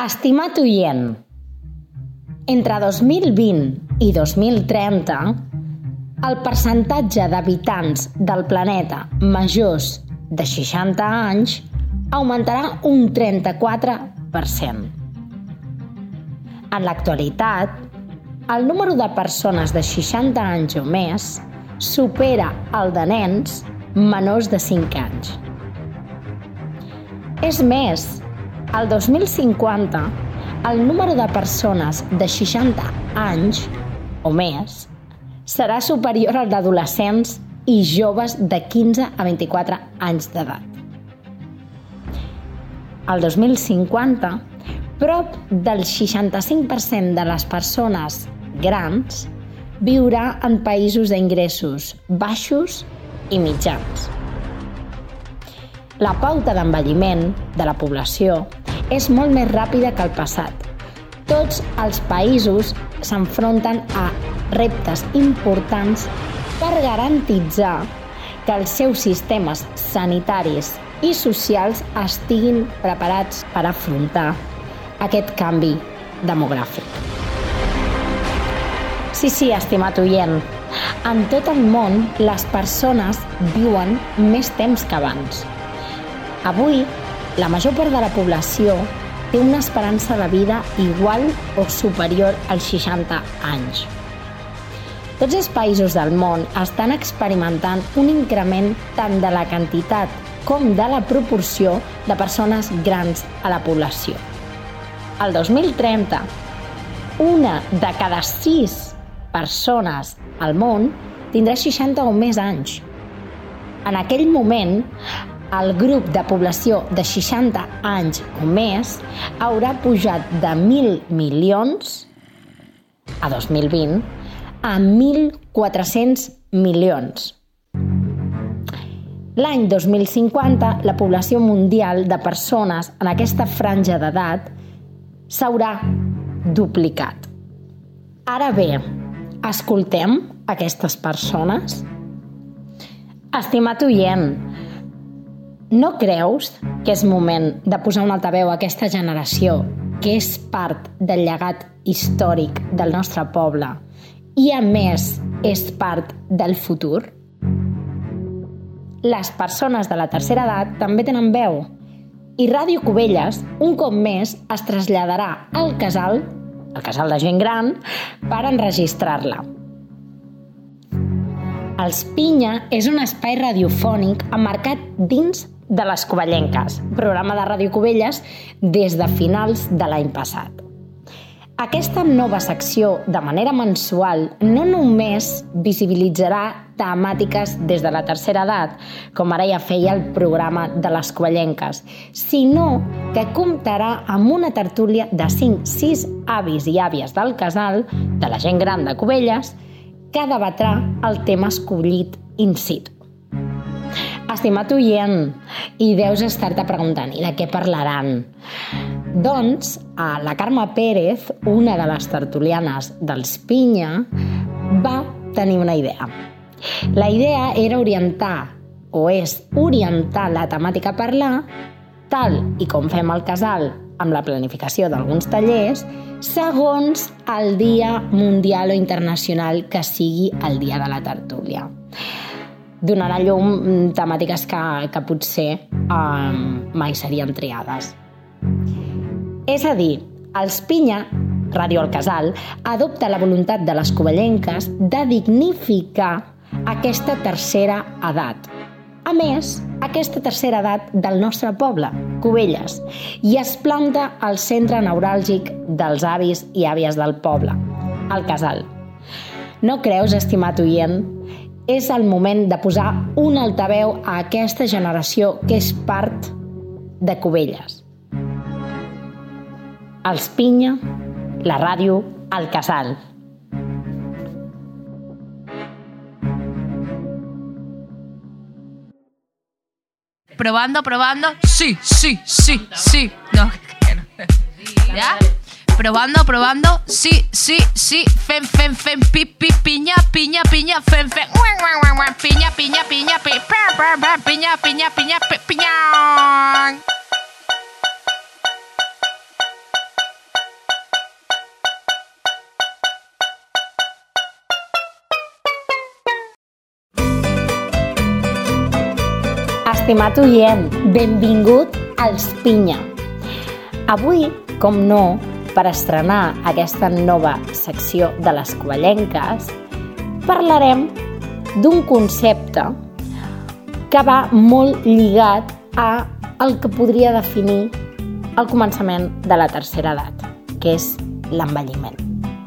Estimat oient, entre 2020 i 2030, el percentatge d'habitants del planeta majors de 60 anys augmentarà un 34%. En l'actualitat, el número de persones de 60 anys o més supera el de nens menors de 5 anys. És més, al 2050, el número de persones de 60 anys o més serà superior al d'adolescents i joves de 15 a 24 anys d'edat. Al 2050, prop del 65% de les persones grans viurà en països d'ingressos baixos i mitjans. La pauta d'envelliment de la població és molt més ràpida que el passat. Tots els països s'enfronten a reptes importants per garantitzar que els seus sistemes sanitaris i socials estiguin preparats per afrontar aquest canvi demogràfic. Sí, sí, estimat oient, en tot el món les persones viuen més temps que abans. Avui, la major part de la població té una esperança de vida igual o superior als 60 anys. Tots els països del món estan experimentant un increment tant de la quantitat com de la proporció de persones grans a la població. Al 2030, una de cada sis persones al món tindrà 60 o més anys. En aquell moment, el grup de població de 60 anys o més haurà pujat de 1.000 milions a 2020 a 1.400 milions. L'any 2050, la població mundial de persones en aquesta franja d'edat s'haurà duplicat. Ara bé, escoltem aquestes persones? Estimat oient, no creus que és moment de posar un altaveu a aquesta generació que és part del llegat històric del nostre poble i, a més, és part del futur? Les persones de la tercera edat també tenen veu i Ràdio Cubelles, un cop més, es traslladarà al casal, al casal de gent gran, per enregistrar-la. Els Pinya és un espai radiofònic emmarcat dins de les Covellenques, programa de Ràdio Covelles des de finals de l'any passat. Aquesta nova secció, de manera mensual, no només visibilitzarà temàtiques des de la tercera edat, com ara ja feia el programa de les Covellenques, sinó que comptarà amb una tertúlia de 5-6 avis i àvies del casal, de la gent gran de Covelles, que debatrà el tema escollit in situ. Estimat oient, i deus estar-te preguntant, i de què parlaran? Doncs, a la Carme Pérez, una de les tertulianes dels Pinya, va tenir una idea. La idea era orientar, o és orientar la temàtica a parlar, tal i com fem al casal amb la planificació d'alguns tallers, segons el Dia Mundial o Internacional que sigui el dia de la tertúlia donarà llum mm, temàtiques que, que potser um, mai serien triades. És a dir, els Pinya, Ràdio El Casal, adopta la voluntat de les covellenques de dignificar aquesta tercera edat. A més, aquesta tercera edat del nostre poble, Cubelles, i es planta al centre neuràlgic dels avis i àvies del poble, el casal. No creus, estimat oient, és el moment de posar un altaveu a aquesta generació que és part de Cubelles. Els Pinya, la ràdio, el casal. Probando, probando. Sí, sí, sí, sí. No. ¿Ya? Probando, probando. Sí, sí, sí. Fem, fem, fem. Pi, pi, piña, piña, piña. Fem, fem. Piña, piña, piña. Pi, piña, piña, piña. Piña. Estimat oient, benvingut als Pinya. Avui, com no, per estrenar aquesta nova secció de les covellenques, parlarem d'un concepte que va molt lligat a el que podria definir el començament de la tercera edat, que és l'envelliment.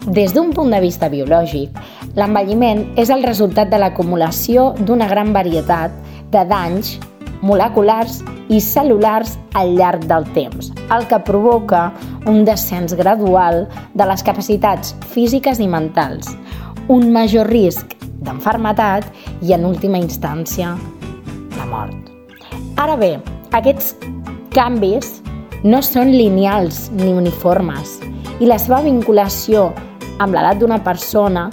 Des d'un punt de vista biològic, l'envelliment és el resultat de l'acumulació d'una gran varietat de danys moleculars i cel·lulars al llarg del temps, el que provoca un descens gradual de les capacitats físiques i mentals, un major risc d'enfermetat i, en última instància, la mort. Ara bé, aquests canvis no són lineals ni uniformes i la seva vinculació amb l'edat d'una persona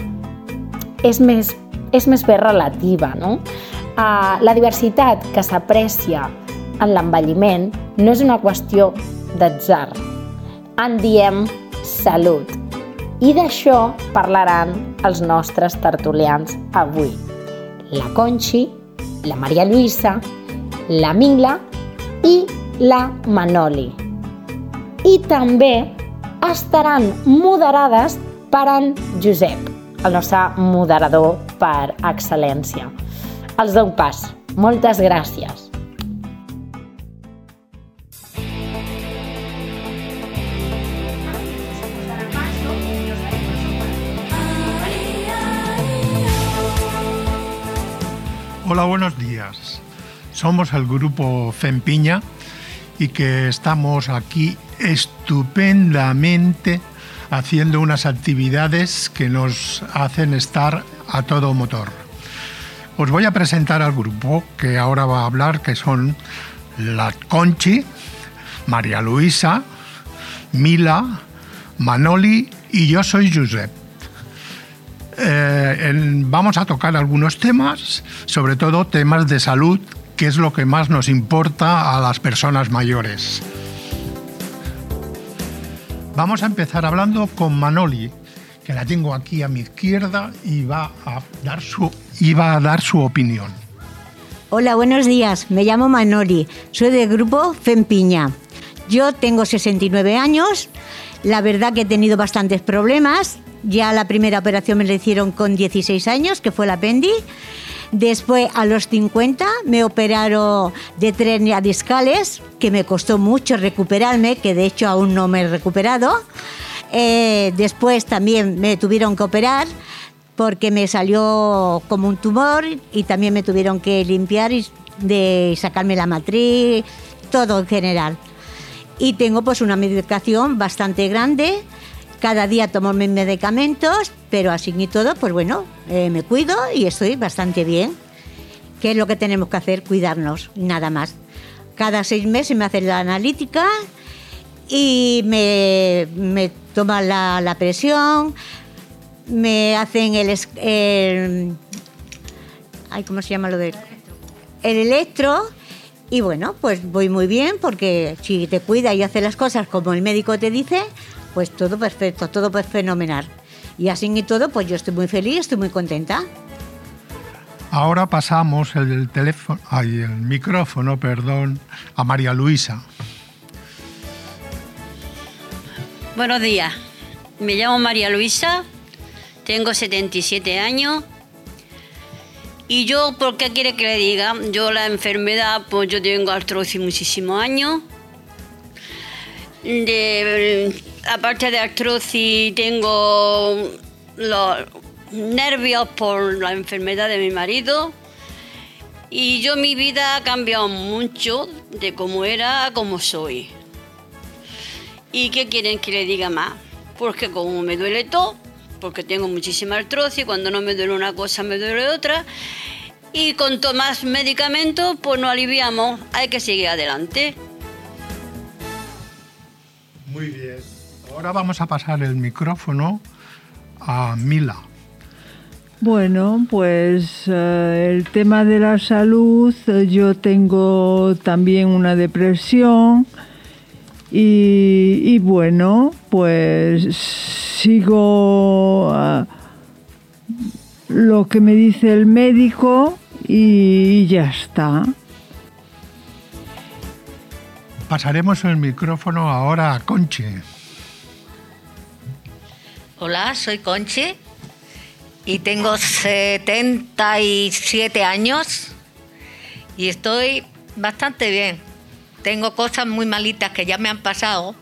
és més, és més bé relativa. No? Uh, la diversitat que s'aprecia en l'envelliment no és una qüestió d'atzar. En diem salut. I d'això parlaran els nostres tertulians avui. La Conxi, la Maria Lluïsa, la Mila i la Manoli. I també estaran moderades per en Josep, el nostre moderador per excel·lència. Els dono pas. Moltes. Hola, buenos días. Somos el grupo Fempiña y que estamos aquí estupendamente haciendo unas actividades que nos hacen estar a todo motor. Os voy a presentar al grupo que ahora va a hablar, que son la Conchi, María Luisa, Mila, Manoli y yo soy Josep. Eh, vamos a tocar algunos temas, sobre todo temas de salud, que es lo que más nos importa a las personas mayores. Vamos a empezar hablando con Manoli, que la tengo aquí a mi izquierda y va a dar su, va a dar su opinión. Hola, buenos días. Me llamo Manoli. Soy del grupo Fempiña. Yo tengo 69 años. La verdad que he tenido bastantes problemas. Ya la primera operación me la hicieron con 16 años, que fue el apéndice. Después, a los 50, me operaron de tres discales, que me costó mucho recuperarme, que de hecho aún no me he recuperado. Eh, después también me tuvieron que operar porque me salió como un tumor y también me tuvieron que limpiar y de sacarme la matriz, todo en general. Y tengo pues una medicación bastante grande cada día tomo mis medicamentos, pero así y todo, pues bueno, eh, me cuido y estoy bastante bien. ¿Qué es lo que tenemos que hacer? Cuidarnos, nada más. Cada seis meses me hacen la analítica y me, me toman la, presión, me hacen el, el, ¿Cómo se llama lo de...? El electro. Y bueno, pues voy muy bien porque si te cuida y hace las cosas como el médico te dice, pues todo perfecto, todo pues fenomenal. Y así y todo, pues yo estoy muy feliz, estoy muy contenta. Ahora pasamos el teléfono, ay, el micrófono, perdón, a María Luisa. Buenos días. Me llamo María Luisa, tengo 77 años. Y yo, ¿por qué quiere que le diga? Yo la enfermedad, pues yo tengo artrosis muchísimos años. Aparte de artrosis, tengo los nervios por la enfermedad de mi marido. Y yo mi vida ha cambiado mucho de cómo era a cómo soy. ¿Y qué quieren que le diga más? Porque como me duele todo, porque tengo muchísima artrosis, cuando no me duele una cosa me duele otra. Y con más medicamentos, pues no aliviamos, hay que seguir adelante. Muy bien. Ahora vamos a pasar el micrófono a Mila. Bueno, pues eh, el tema de la salud, eh, yo tengo también una depresión y, bueno, pues sigo lo que me dice el médico y ya está. Pasaremos el micrófono ahora a Conchi. Hola, soy Conchi y tengo 77 años y estoy bastante bien. Tengo cosas muy malitas que ya me han pasado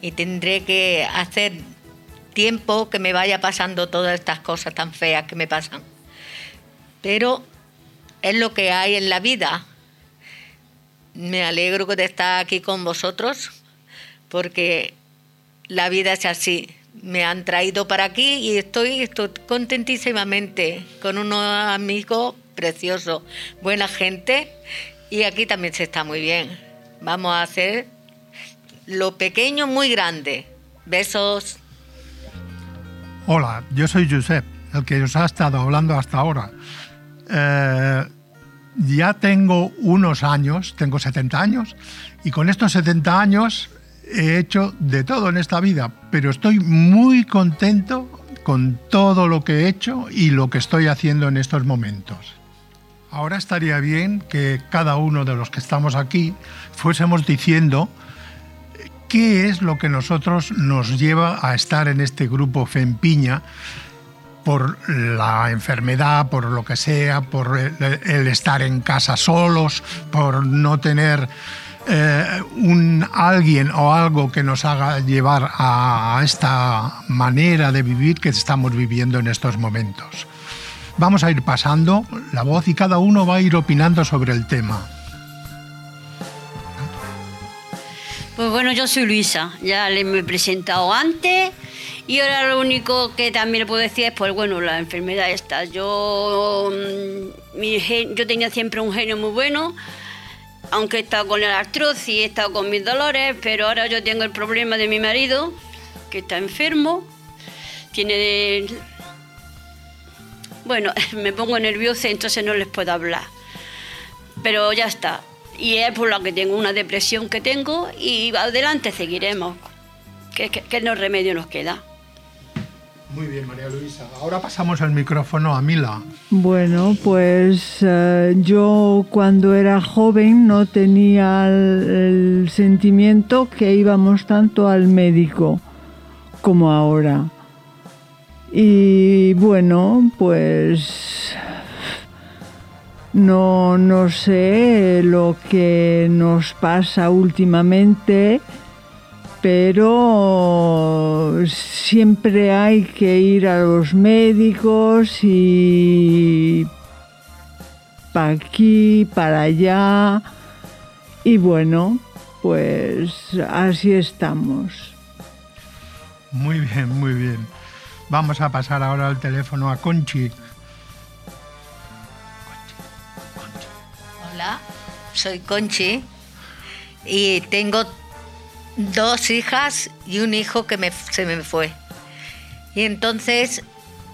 y tendré que hacer tiempo que me vaya pasando todas estas cosas tan feas que me pasan. Pero es lo que hay en la vida. Me alegro de estar aquí con vosotros porque la vida es así. Me han traído para aquí y estoy, estoy contentísimamente con unos amigos preciosos, buena gente y aquí también se está muy bien. Vamos a hacer lo pequeño muy grande. Besos. Hola, yo soy Josep, el que os ha estado hablando hasta ahora. Eh, ya tengo unos años, tengo 70 años, y con estos 70 años he hecho de todo en esta vida, pero estoy muy contento con todo lo que he hecho y lo que estoy haciendo en estos momentos. Ahora estaría bien que cada uno de los que estamos aquí fuésemos diciendo qué es lo que nosotros nos lleva a estar en este grupo FEMPIña por la enfermedad, por lo que sea, por el, estar en casa solos, por no tener eh, un alguien o algo que nos haga llevar a esta manera de vivir que estamos viviendo en estos momentos. Vamos a ir pasando la voz y cada uno va a ir opinando sobre el tema. Pues bueno, yo soy Luisa, ya le he presentado antes y ahora lo único que también le puedo decir es, pues bueno, la enfermedad esta. Yo, mm, mi yo tenía siempre un genio muy bueno, aunque he estado con el artrosis, he estado con mis dolores, pero ahora yo tengo el problema de mi marido, que está enfermo, tiene... Bueno, me pongo nerviosa, entonces no les puedo hablar. Pero ya está. Y es por lo que tengo una depresión que tengo y adelante seguiremos. ¿Qué, qué, qué remedio nos queda? Muy bien, María Luisa. Ahora pasamos el micrófono a Mila. Bueno, pues eh, yo cuando era joven no tenía el, sentimiento que íbamos tanto al médico como ahora. Y bueno, pues no, no sé lo que nos pasa últimamente pero siempre hay que ir a los médicos y para aquí, para allá. Y bueno, pues así estamos. Muy bien, muy bien. Vamos a pasar ahora al teléfono a Conchi. Soy Conchi y tengo dos hijas y un hijo que se me fue. Y entonces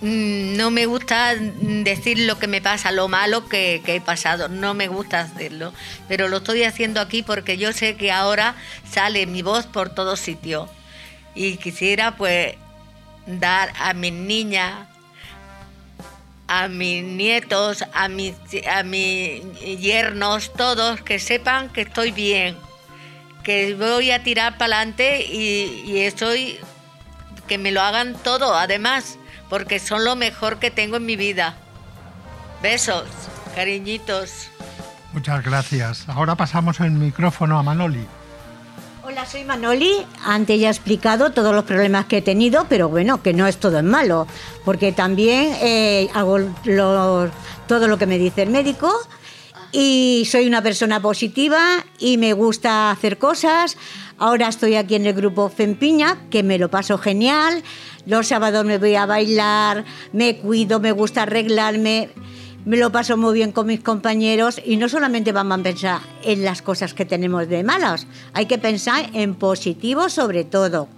mm, no me gusta decir lo que me pasa, lo malo que, he pasado, no me gusta hacerlo, pero lo estoy haciendo aquí porque yo sé que ahora sale mi voz por todo sitio y quisiera pues dar a mis niñas, a mis nietos, a mis, a mis yernos, todos que sepan que estoy bien que voy a tirar para adelante y, estoy, que me lo hagan todo, además, porque son lo mejor que tengo en mi vida. Besos, cariñitos. Muchas gracias. Ahora pasamos el micrófono a Manoli. Soy Manoli. Antes ya he explicado todos los problemas que he tenido, pero bueno, que no es todo en malo, porque también eh, hago todo lo que me dice el médico y soy una persona positiva y me gusta hacer cosas. Ahora estoy aquí en el grupo Fempiña, que me lo paso genial. Los sábados me voy a bailar, me cuido, me gusta arreglarme. Me lo paso muy bien con mis compañeros y no solamente vamos a pensar en las cosas que tenemos de malas, hay que pensar en positivo sobre todo.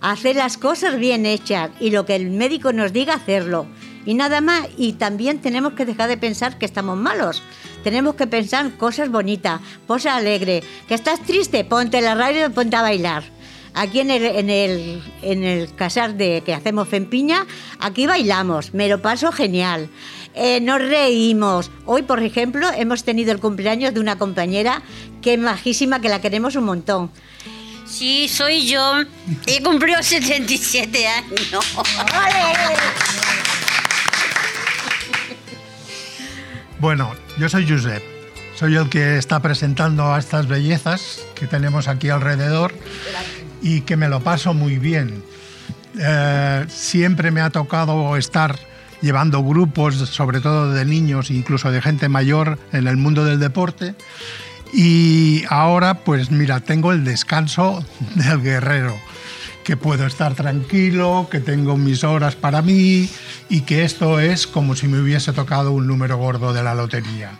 Hacer las cosas bien hechas y lo que el médico nos diga hacerlo. Y nada más, y también tenemos que dejar de pensar que estamos malos tenemos que pensar cosas bonitas, cosas alegres. Que estás triste, ponte la radio y ponte a bailar. Aquí en el, en el, en el casar de que hacemos Fempiña, aquí bailamos, me lo paso genial. Eh, nos reímos. Hoy, por ejemplo, hemos tenido el cumpleaños de una compañera que es majísima, que la queremos un montón. Sí, soy yo. He cumplido 77 años. Bueno, yo soy Josep. Soy el que está presentando a estas bellezas que tenemos aquí alrededor y que me lo paso muy bien. Eh, siempre me ha tocado estar llevando grupos, sobre todo de niños, incluso de gente mayor, en el mundo del deporte. Y ahora, pues mira, tengo el descanso del guerrero, que puedo estar tranquilo, que tengo mis horas para mí y que esto es como si me hubiese tocado un número gordo de la lotería.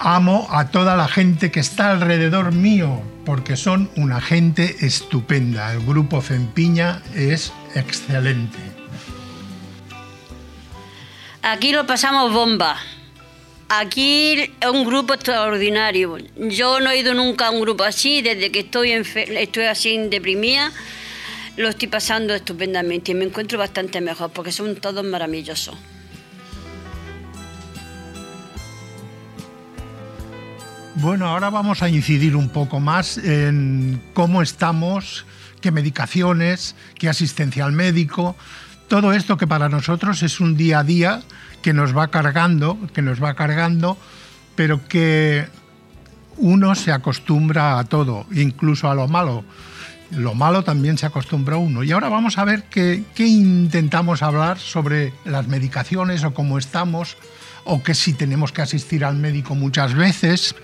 Amo a toda la gente que está alrededor mío, porque son una gente estupenda. El grupo Fempiña es excelente. Aquí lo pasamos bomba. Aquí es un grupo extraordinario. Yo no he ido nunca a un grupo así, desde que estoy, estoy así deprimida, lo estoy pasando estupendamente y me encuentro bastante mejor porque son todos maravillosos. Bueno, ahora vamos a incidir un poco más en cómo estamos, qué medicaciones, qué asistencia al médico, todo esto que para nosotros es un día a día que nos va cargando, que nos va cargando, pero que uno se acostumbra a todo, incluso a lo malo. Lo malo también se acostumbra uno. Y ahora vamos a ver qué intentamos hablar sobre las medicaciones o cómo estamos, o que si tenemos que asistir al médico muchas veces,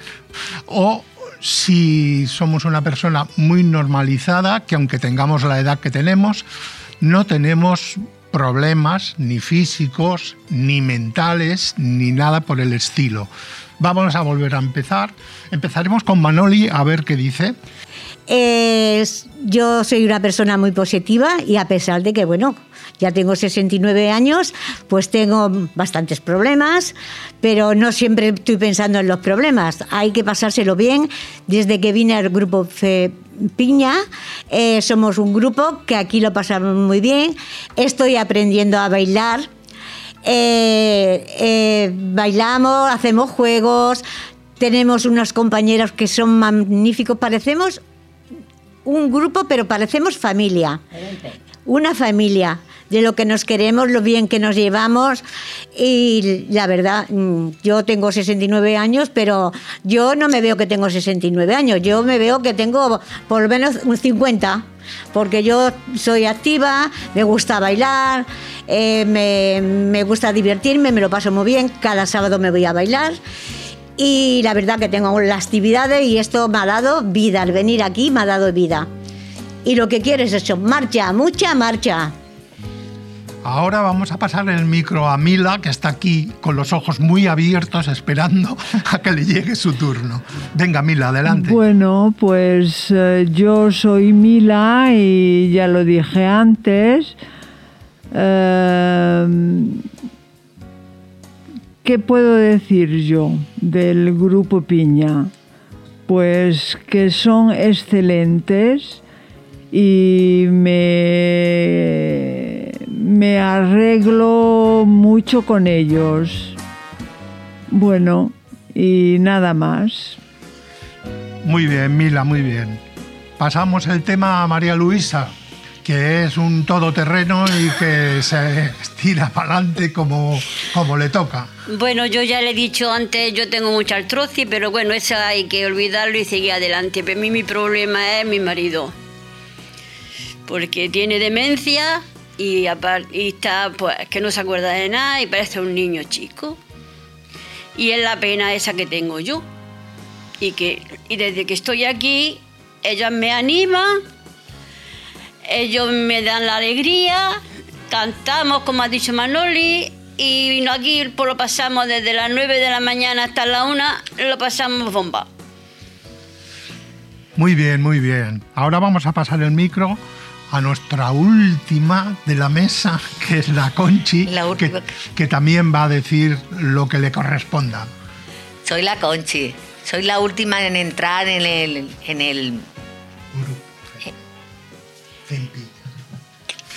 o si somos una persona muy normalizada, que aunque tengamos la edad que tenemos, no tenemos problemas ni físicos, ni mentales, ni nada por el estilo. Vamos a volver a empezar. Empezaremos con Manoli a ver qué dice. Yo soy una persona muy positiva y a pesar de que, bueno, ya tengo 69 años, pues tengo bastantes problemas, pero no siempre estoy pensando en los problemas. Hay que pasárselo bien. Desde que vine al grupo Piña, eh, somos un grupo que aquí lo pasamos muy bien. Estoy aprendiendo a bailar. Eh, eh, bailamos, hacemos juegos, tenemos unos compañeros que son magníficos, parecemos un grupo, pero parecemos familia. Una familia de lo que nos queremos, lo bien que nos llevamos y la verdad, mm, yo tengo 69 años, pero yo no me veo que tengo 69 años, yo me veo que tengo por lo menos un 50, porque yo soy activa, me gusta bailar, eh, me, me gusta divertirme, me lo paso muy bien, cada sábado me voy a bailar y la verdad que tengo las actividades y esto me ha dado vida, al venir aquí me ha dado vida. Y lo que quiero es eso, marcha, mucha marcha. Ahora vamos a pasar el micro a Mila, que está aquí con los ojos muy abiertos esperando a que le llegue su turno. Venga, Mila, adelante. Bueno, pues eh, yo soy Mila y ya lo dije antes. Eh, ¿Qué puedo decir yo del grupo Piña? Pues que son excelentes y me, mucho con ellos. Bueno, y nada más. Muy bien, Mila, muy bien. Pasamos el tema a María Luisa, que es un todoterreno y que se estira para adelante como, como le toca. Bueno, yo ya le he dicho antes, yo tengo mucha artrosis, pero bueno, eso hay que olvidarlo y seguir adelante. Pero a mí mi problema es mi marido, porque tiene demencia y, y está, pues, que no se acuerda de nada y parece un niño chico. Y es la pena esa que tengo yo. Y, que, y desde que estoy aquí, ellas me animan, ellos me dan la alegría, cantamos, como ha dicho Manoli, y aquí pues, lo pasamos desde las 9 de la mañana hasta la 1, lo pasamos bomba. Muy bien, muy bien. Ahora vamos a pasar el micro a nuestra última de la mesa, que es la Conchi, La que, también va a decir lo que le corresponda. Soy la Conchi. Soy la última en entrar en el, en el.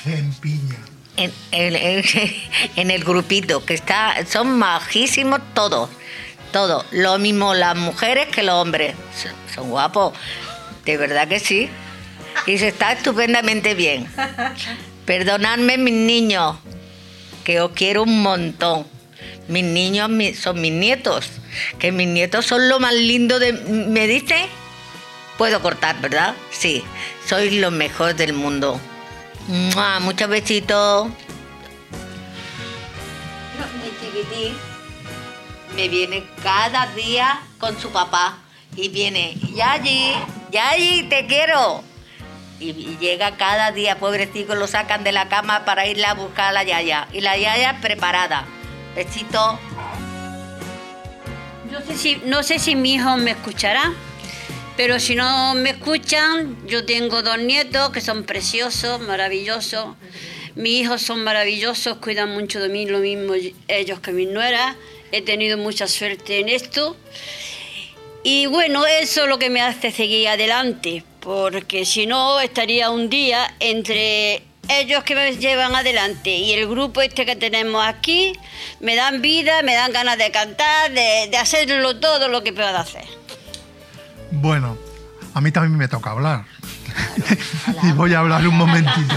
Fempiña. en, en- en- el grupito, que está, son majísimos todos. todo. Lo mismo las mujeres que los hombres. Son- Son guapos, de verdad que sí. Y se está estupendamente bien. Perdonadme mis niños, que os quiero un montón. Mis niños son mis nietos, que mis nietos son lo más lindo de... ¿Me dice? Puedo cortar, ¿verdad? Sí, sois los mejores del mundo. ¡Mua! Muchos besitos. Mi chiquitín me viene cada día con su papá y viene, Yayi, Yayi, te quiero. Y, llega cada día, pobrecito, lo sacan de la cama para irla a buscar a la Yaya. Y la Yaya preparada. Besito. No sé si, no sé si mi hijo me escuchará, pero si no me escuchan, yo tengo dos nietos que son preciosos, maravillosos. Mis hijos son maravillosos, cuidan mucho de mí, lo mismo ellos que mis nueras. He tenido mucha suerte en esto. Y bueno, eso es lo que me hace seguir adelante, porque si no estaría un día entre ellos que me llevan adelante y el grupo este que tenemos aquí, me dan vida, me dan ganas de cantar, de, de hacerlo todo lo que pueda hacer. Bueno, a mí también me toca hablar. y voy a hablar un momentito.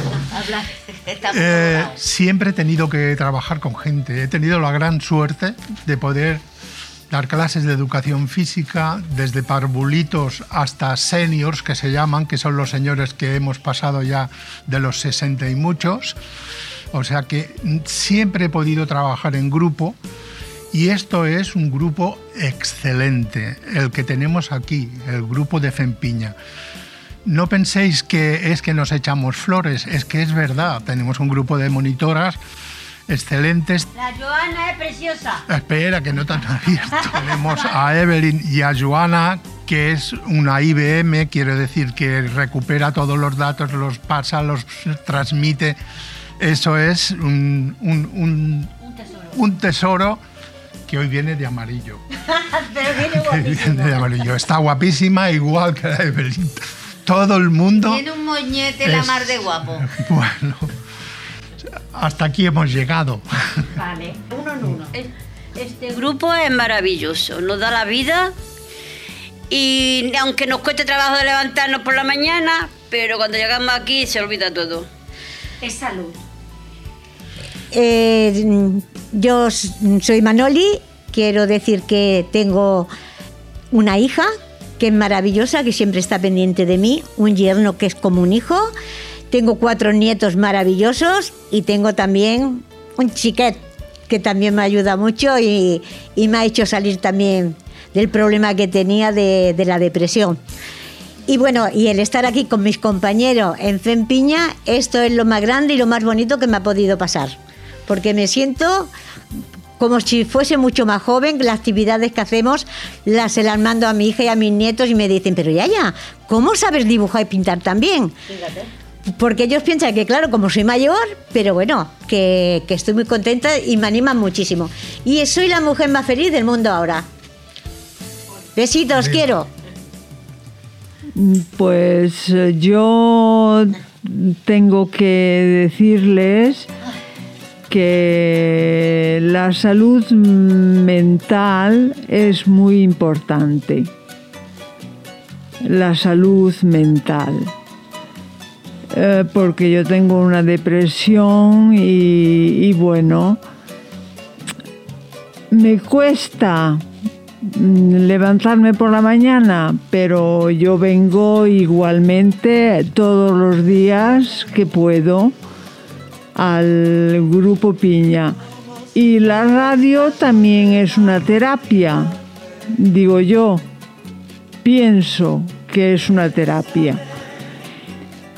Eh, siempre he tenido que trabajar con gente. He tenido la gran suerte de poder dar clases de educación física desde parvulitos hasta seniors, que se llaman, que son los señores que hemos pasado ya de los 60 y muchos. O sea que siempre he podido trabajar en grupo y esto es un grupo excelente, el que tenemos aquí, el grupo de Fempiña. No penséis que es que nos echamos flores, es que es verdad, tenemos un grupo de monitoras excelentes. La Joana es preciosa. Espera, que no te han abierto. Tenemos a Evelyn y a Joana, que es una IBM, quiere decir que recupera todos los datos, los pasa, los transmite. Eso es un, un- un- un tesoro que hoy viene de amarillo. Que viene de amarillo. Está guapísima, igual que la Evelyn. Todo el mundo. Tiene un moñete la mar de guapo. Bueno, hasta aquí hemos llegado. Vale, uno en uno. Este grupo es maravilloso, nos da la vida y aunque nos cueste trabajo de levantarnos por la mañana, pero cuando llegamos aquí se olvida todo. Es salud. Eh, yo soy Manoli, quiero decir que tengo una hija que es maravillosa, que siempre está pendiente de mí, un yerno que es como un hijo, tengo cuatro nietos maravillosos y tengo también un chiquet que también me ayuda mucho y, y me ha hecho salir también del problema que tenía de, de la depresión. Y bueno, y el estar aquí con mis compañeros en Fempiña, esto es lo más grande y lo más bonito que me ha podido pasar. Porque me siento como si fuese mucho más joven, las actividades que hacemos las se las mando a mi hija y a mis nietos y me dicen, pero ya, ya, ¿cómo sabes dibujar y pintar tan bien? Porque ellos piensan que, claro, como soy mayor, pero bueno, que, que estoy muy contenta y me animan muchísimo. Y soy la mujer más feliz del mundo ahora. Besitos, quiero. Pues eh, yo tengo que decirles que la salud mental es muy importante. La salud mental. Eh, porque yo tengo una depresión y, bueno, me cuesta mm, levantarme por la mañana, pero yo vengo igualmente todos los días que puedo al grupo Piña. Y la radio también es una terapia, digo yo, pienso que es una terapia.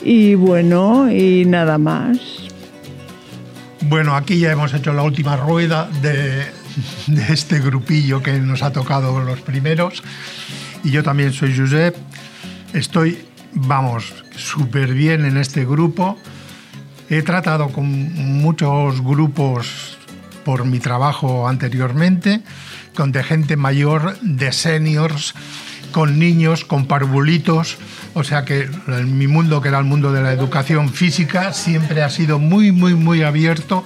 Y bueno, y nada más. Bueno, aquí ya hemos hecho la última rueda de, este grupillo que nos ha tocado los primeros. Y yo también soy Josep. Estoy, vamos, súper bien en este grupo. He tratado con muchos grupos por mi trabajo anteriormente, con gente mayor, de seniors, con niños, con parvulitos. O sea que en mi mundo, que era el mundo de la educación física, siempre ha sido muy, muy, muy abierto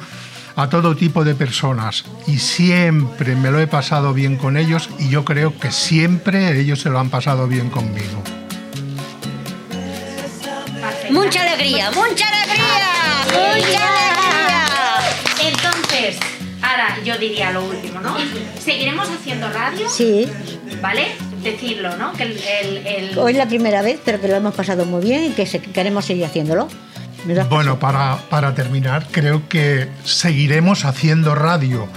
a todo tipo de personas y siempre me lo he pasado bien con ellos y yo creo que siempre ellos se lo han pasado bien conmigo. Mucha alegría, mucha alegría, mucha alegría. Entonces, ahora yo diría lo último, ¿no? ¿Seguiremos haciendo radio? Sí, ¿Vale? Decirlo, ¿no? Que el, el- el- hoy es la primera vez, pero que lo hemos pasado muy bien y que se- queremos seguir haciéndolo. ¿Me das Bueno, para, para terminar, creo que seguiremos haciendo radio.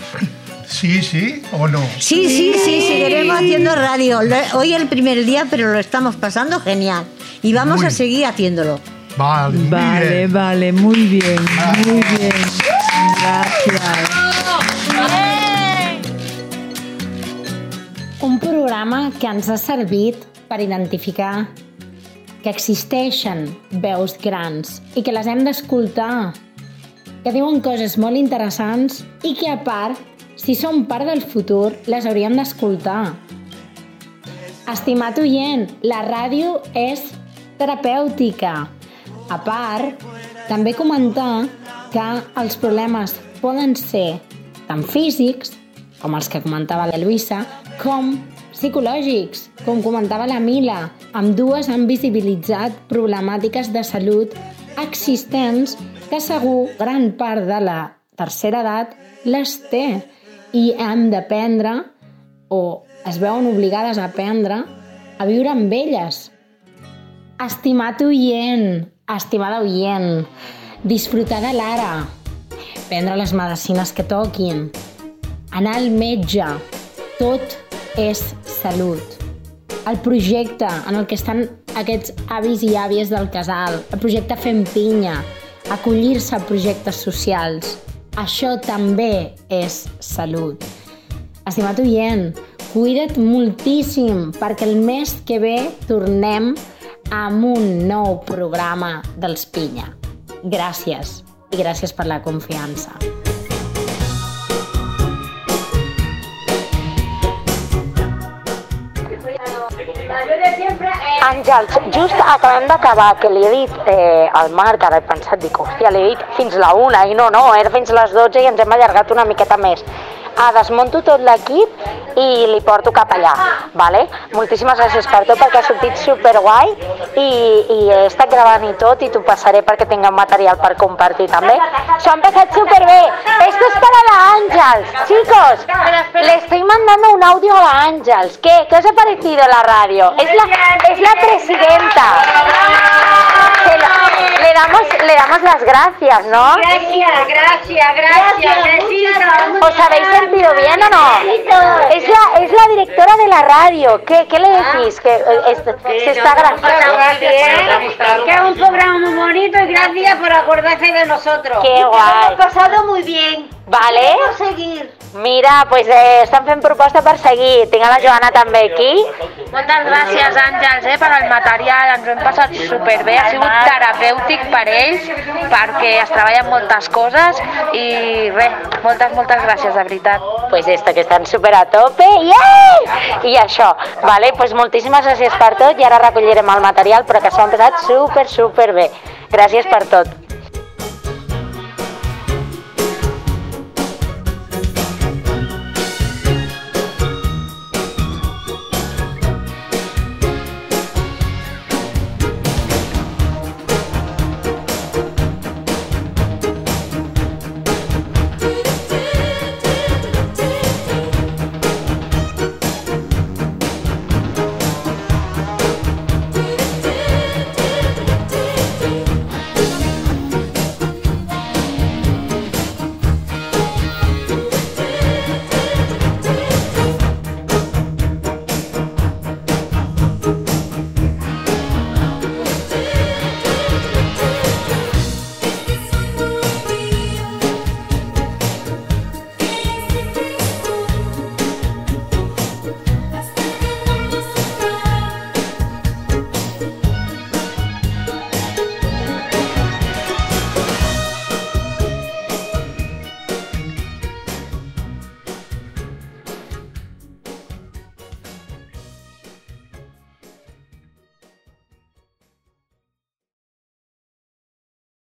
Sí, sí o no. Sí, sí, sí, seguiremos haciendo radio. Hoy es el primer día, pero lo estamos pasando genial. Y vamos Muy a seguir haciéndolo. Vale, muy Vale, bien. vale, muy bien, muy bien. Gracias. Un programa que ens ha servit per identificar que existeixen veus grans i que les hem d'escoltar, que diuen coses molt interessants i que, a part, si són part del futur, les hauríem d'escoltar. Estimat oient, la ràdio és terapèutica. A part, també comentar que els problemes poden ser tant físics, com els que comentava la Lluïsa, com psicològics, com comentava la Mila. Amb dues han visibilitzat problemàtiques de salut existents que segur gran part de la tercera edat les té i hem d'aprendre o es veuen obligades a aprendre a viure amb elles. Estimat oient, estimada oient, disfrutar de l'ara, prendre les medicines que toquin, anar al metge, tot és salut. El projecte en el que estan aquests avis i àvies del casal, el projecte Fem Pinya, acollir-se a projectes socials, això també és salut. Estimat oient, cuida't moltíssim perquè el mes que ve tornem amb un nou programa dels Pinya. Gràcies i gràcies per la confiança. Àngels, just acabem d'acabar, que li he dit eh, al Marc, ara he pensat, dic, hòstia, li he dit fins la una, i no, no, era fins les 12 i ens hem allargat una miqueta més. Ah, desmunto tot l'equip i li porto cap allà, vale? Moltíssimes gràcies per tot perquè ha sortit superguai i, i he estat gravant i tot i t'ho passaré perquè tinguem material per compartir també. S'ho han passat superbé. Esto es para la Ángels, chicos. Le estoy mandando un audio a la Ángels. ¿Qué? ¿Qué os ha parecido la radio? Es la, es la presidenta. Lo- le damos, le damos las gracias, ¿no? Gracias, gracias, gracias. Besito. ¿Os habéis sentido bien o no? Es la, es la directora de la radio. ¿Qué, qué le decís? Que es- se está grabando. Que es un programa muy bonito y gracias por acordarse de nosotros. Qué guay. pasado muy bien. Vale. seguir. Mira, pues eh, estan fent proposta per seguir. Tinc a la Joana també aquí. Moltes gràcies, Àngels, eh, per al material. Ens ho hem passat superbé. Ha sigut terapèutic per ells, perquè es treballen moltes coses i res, moltes, moltes gràcies, de veritat. Pues esto, que estan super a tope. Yeah! I això, vale? Pues moltíssimes gràcies per tot i ara recollirem el material, però que s'ho han passat super, super bé. Gràcies per tot.